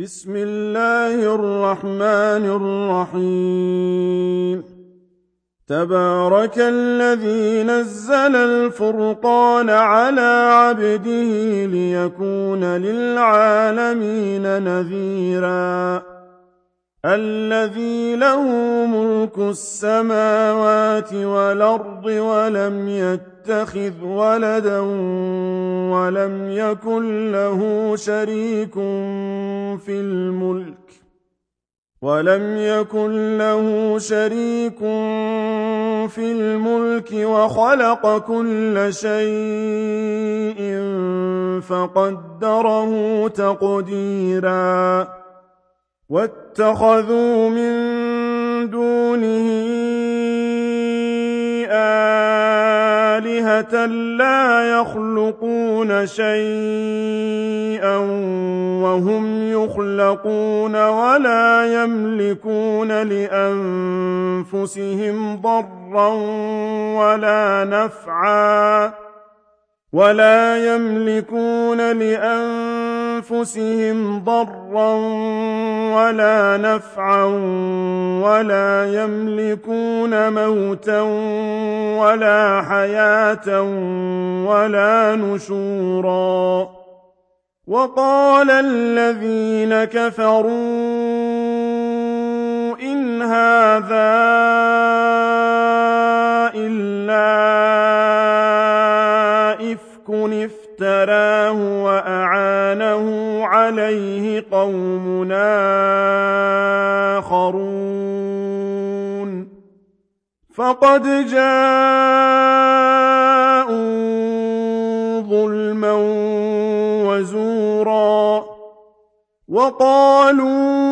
بسم الله الرحمن الرحيم. تبارك الذي نزل الفرقان على عبده ليكون للعالمين نذيرا. الذي له ملك السماوات والأرض ولم يتخذ ولدا ولم يكن له شريك في الملك ولم يكن له شريك في الملك وخلق كل شيء فقدره تقديرا واتخذوا من دونه آلهة لا يخلقون شيئا وهم يخلقون ولا يملكون لأنفسهم ضرا ولا نفعا ولا ضرا ولا نفعا ولا يملكون موتا ولا حياة ولا نشورا. وقال الذين كفروا إن هذا إلا افتراه وأعانه عليه قوم آخرون. فقد جاءوا ظلما وزورا وقالوا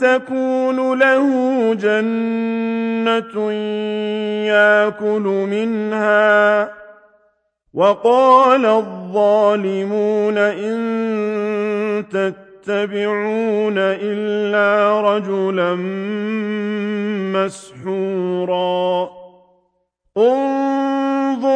تكون له جنة ياكل منها. وقال الظالمون إن تتبعون إلا رجلا مسحورا.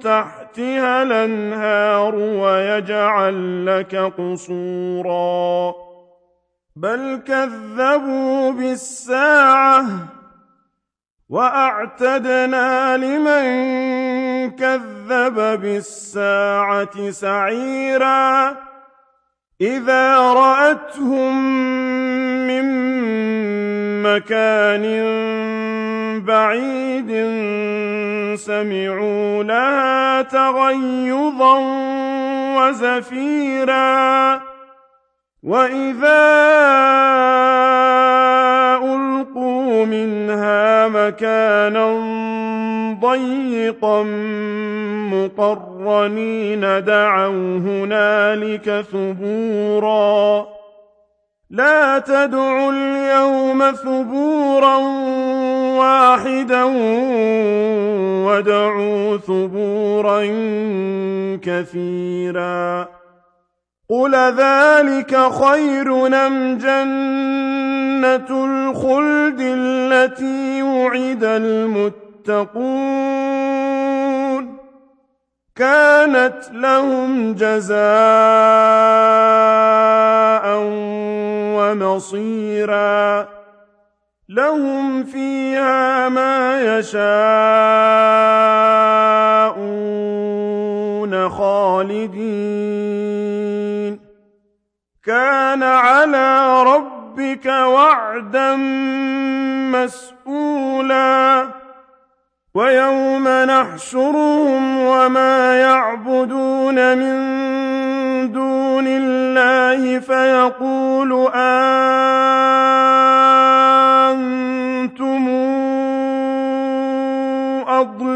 تحتها الأنهار ويجعل لك قصورا. بل كذبوا بالساعة وأعتدنا لمن كذب بالساعة سعيرا. إذا رأتهم من مكان بعيد سمعوا لها تغيظا وزفيرا. وإذا ألقوا منها مكانا ضيقا مقرنين دعوا هنالك ثبورا. لا تدعوا اليوم ثبورا واحدا وادعوا ثبورا كثيرا. قل ذلك خير أم جنة الخلد التي وعد المتقون. كانت لهم جزاء ومصيرا. لهم فيها ما يشاءون خالدين. كان على ربك وعدا مسئولا ويوم نحشرهم وما يعبدون من دون الله فيقول أنتم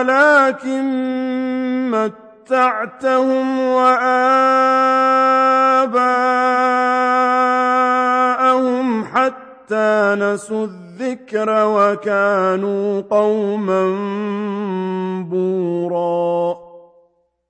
ولكن متعتهم وآباءهم حتى نسوا الذكر وكانوا قوما بورا.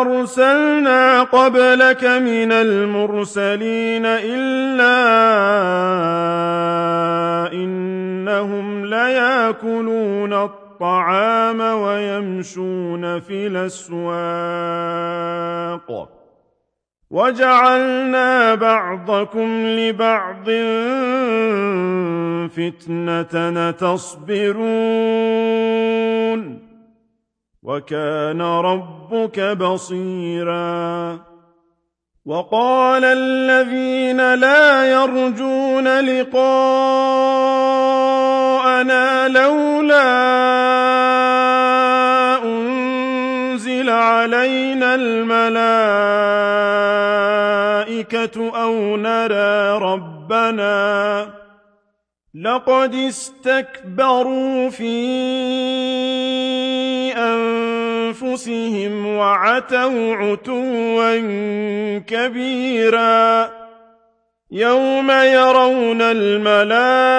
أرسلنا قبلك من المرسلين إلا إنهم ليأكلون الطعام ويمشون في الأسواق. وجعلنا بعضكم لبعض فتنة تصبرون وكان ربك بصيرا. وقال الذين لا يرجون لقاءنا لولا أنزل علينا الملائكة أو نرى ربنا. لقد استكبروا في أنفسهم وعتوا عتوا كبيرا يوم يرون الملائكة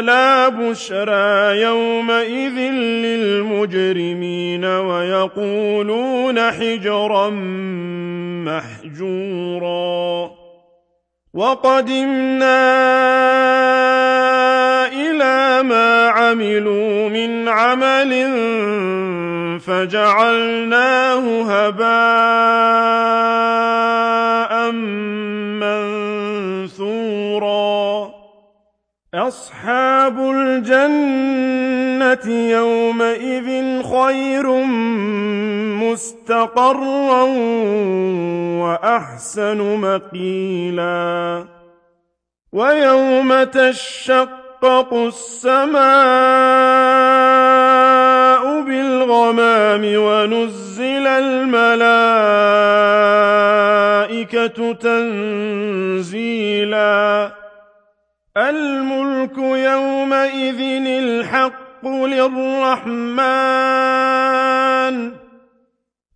لا بشرى يومئذ للمجرمين ويقولون حجرا محجورا وقدمنا إلى ما عملوا من عمل فجعلناه هباء منثورا. أصحاب الجنة يومئذ خير مستقرا وأحسن مقيلا. ويوم تشقق السماء بالغمام ونزل الملائكة تنزيلا. الملك يومئذ الحق للرحمن.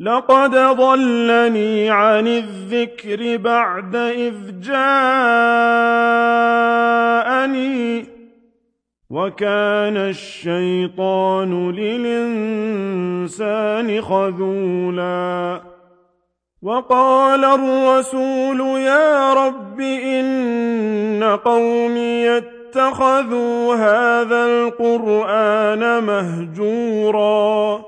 لقد ضلني عن الذكر بعد إذ جاءني وكان الشيطان للإنسان خذولا وقال الرسول يا رب إن قومي اتخذوا هذا القرآن مهجورا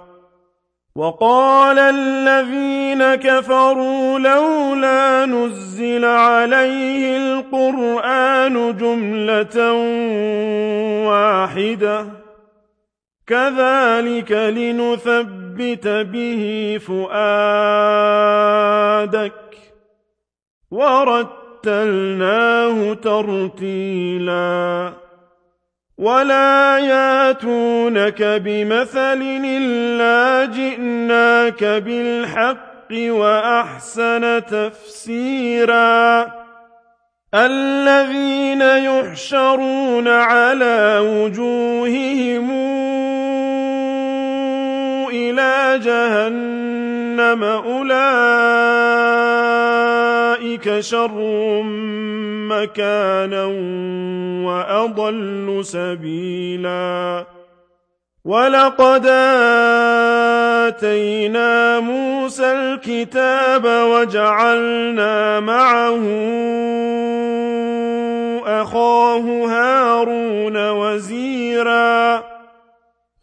وقال الذين كفروا لولا نزل عليه القرآن جملة واحدة. كذلك لنثبت به فؤادك. ورتلناه ترتيلاً. ولا ياتونك بمثل إلا جئناك بالحق وأحسن تفسيرا الذين يحشرون على وجوههم إلى جهنم أولئك شر مكانا وأضل سبيلا. ولقد آتينا موسى الكتاب وجعلنا معه أخاه هارون وزيرا.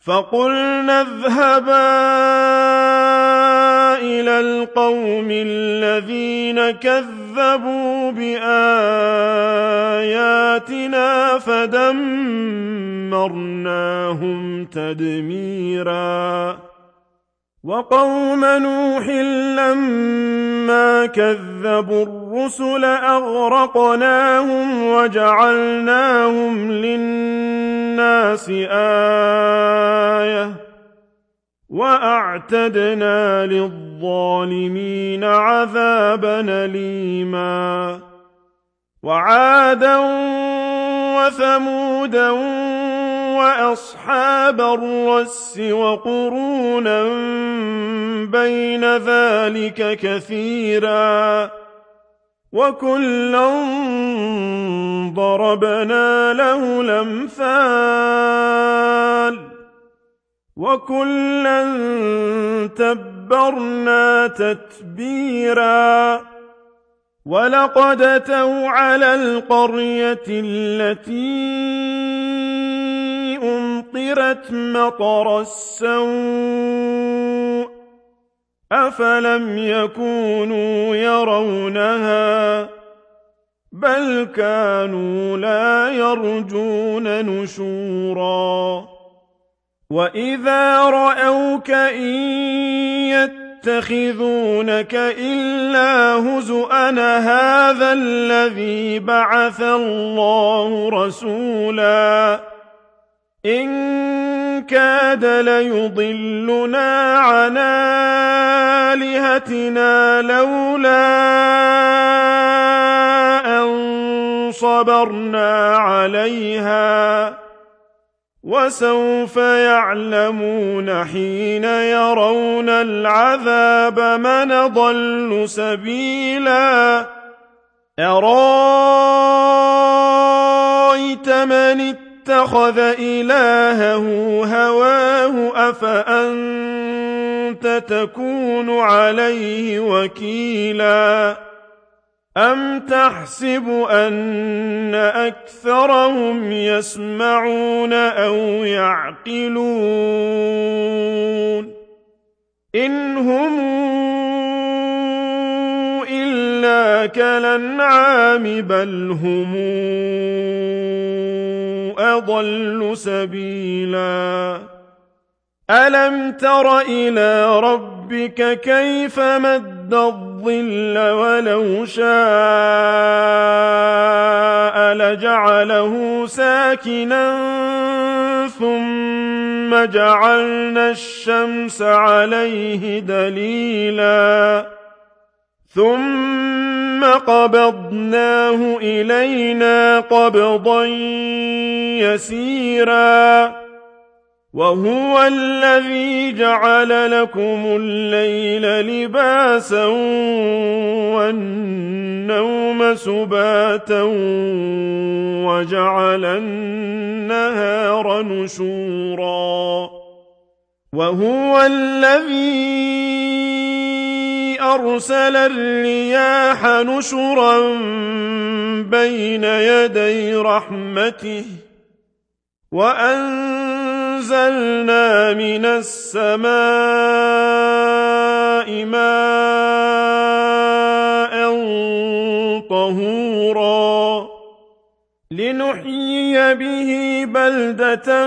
فقلنا اذهبا إلى القوم الذين كذبوا بآياتنا فدمرناهم تدميرا وقوم نوح لما كذبوا الرسل أغرقناهم وجعلناهم للناس آيةً وأعتدنا للظالمين عذابا أليما وعادا وثمودا وأصحاب الرس وقرونا بين ذلك كثيرا وكلا ضربنا له الأمثال وكلا تبرنا تتبيرا ولقد اتوا على القريه التي امطرت مطر السوء افلم يكونوا يرونها بل كانوا لا يرجون نشورا وَإِذَا رَأَوْكَ إِن يَتَّخِذُونَكَ إِلَّا هُزُوًا هَٰذَا الَّذِي بَعَثَ اللَّهُ رَسُولًا إِن كَادَ لَيُضِلُّنَا عَنْ آلِهَتِنَا لَوْلَا أَن صَبَرْنَا عَلَيْهَا. وسوف يعلمون حين يرون العذاب من ضل سبيلا. أرأيت من اتخذ إلهه هواه أفأنت تكون عليه وكيلاً؟ أَمْ تَحْسَبُ أَنَّ أَكْثَرَهُمْ يَسْمَعُونَ أَوْ يَعْقِلُونَ؟ إِنْ هُمْ إِلَّا كَالْأَنْعَامِ بَلْ هُمْ أَضَلُّ سَبِيلًا. أَلَمْ تَرَ إِلَىٰ رَبِّكَ كَيْفَ مَدَّ الظِّلَّ وَلَوْ شَاءَ لَجَعَلَهُ سَاكِنًا ثم جعلنا الشمس عليه دليلا. ثم قبضناه إلينا قبضا يسيرا. وهو الذي جعل لكم الليل لباسا والنوم سباتا وجعل النهار نشورا. وهو الذي أرسل الرياح نشرا بين يدي رحمته وأنزلنا من السماء ماء طهورا لنحيي به بلدة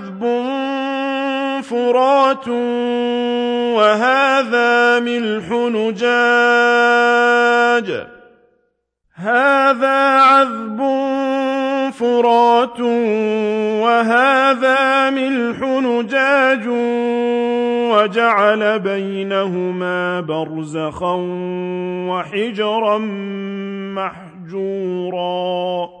فرات وهذا ملح نجاج. هذا عذب فرات وهذا ملح نجاج. وجعل بينهما برزخا وحجرا محجورا.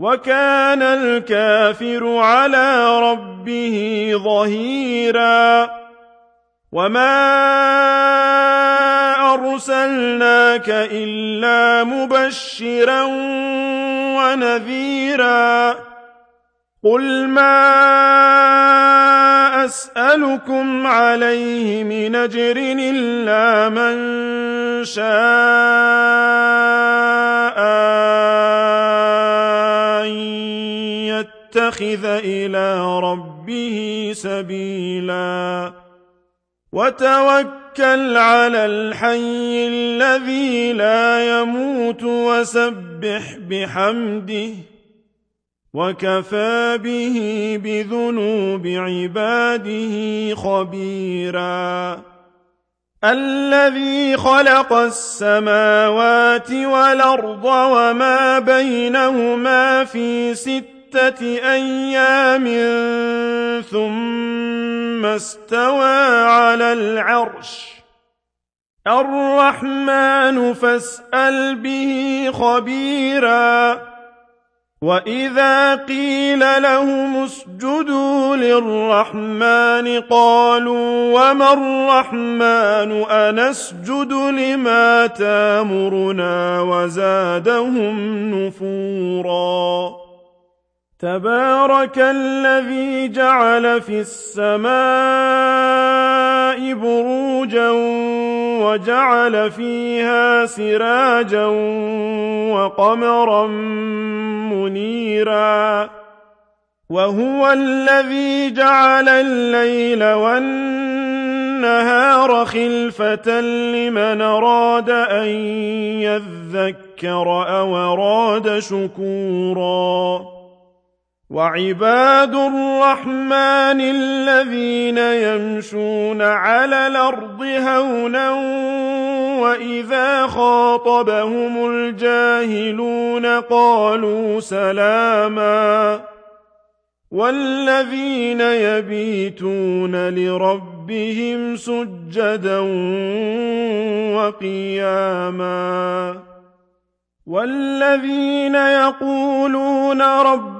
وكان الكافر على ربه ظهيرا. وما أرسلناك إلا مبشرا ونذيرا. قل ما أسألكم عليه من أجر إلا من شاء. أن يتخذ إلى ربه سبيلا وتوكل على الحي الذي لا يموت وسبح بحمده وكفى به بذنوب عباده خبيرا الذي خلق السماوات والأرض وما بينهما في ستة أيام ثم استوى على العرش. الرحمن فاسأل به خبيراً. وَإِذَا قِيلَ لَهُمُ اسْجُدُوا لِلرَّحْمَٰنِ قَالُوا وَمَا الرَّحْمَٰنُ أَنَسْجُدُ لِمَا تَأْمُرُنَا وَزَادَهُمْ نُفُورًا تَبَارَكَ الَّذِي جَعَلَ فِي السَّمَاءِ بُرُوجًا وَجَعَلَ فِيهَا سِرَاجًا وَقَمَرًا مُّنِيرًا. وَهُوَ الَّذِي جَعَلَ اللَّيْلَ وَالنَّهَارَ خِلْفَةً لِّمَنْ أَرَادَ أَن يَذَّكَّرَ أَوْ أَرَادَ شُكُورًا. وعباد الرحمن الذين يمشون على الأرض هونا وإذا خاطبهم الجاهلون قالوا سلاما والذين يبيتون لربهم سجدا وقياما والذين يقولون ربنا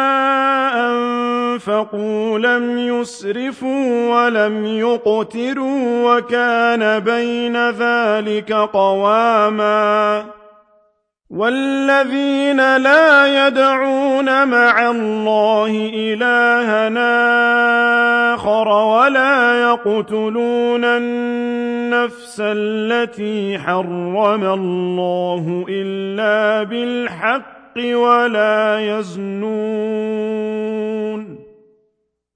أنفقوا لم يسرفوا ولم يقتروا وكان بين ذلك قواما والذين لا يدعون مع الله إلهنا آخر ولا يقتلون النفس التي حرم الله إلا بالحق ولا يزنون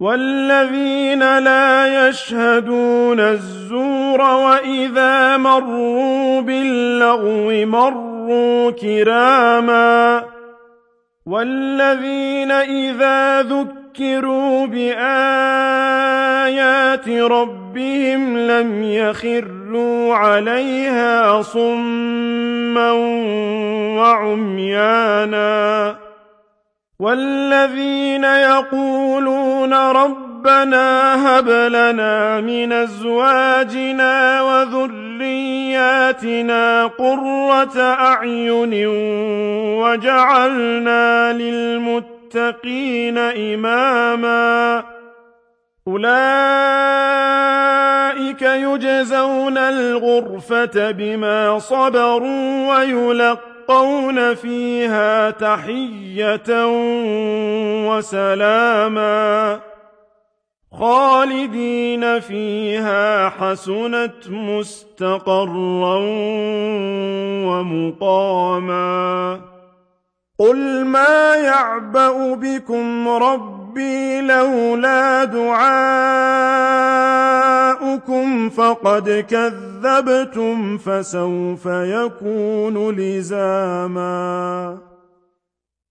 والذين لا يشهدون الزور وإذا مروا باللغو مروا كراما والذين إذا ذكروا بآيات ربهم لم يخروا عليها صما وعميانا والذين يقولون ربنا هب لنا من أزواجنا وذرياتنا قرة أعين وجعلنا للمتقين إماما أولئك يجزون الغرفة بما صبروا ويلقون يلقون فيها تحية وسلاما خالدين فيها حسنت مستقرا ومقاما قل ما يعبأ بكم ربي لولا دعاؤكم فقد كذبتم فسوف يكون لزاما.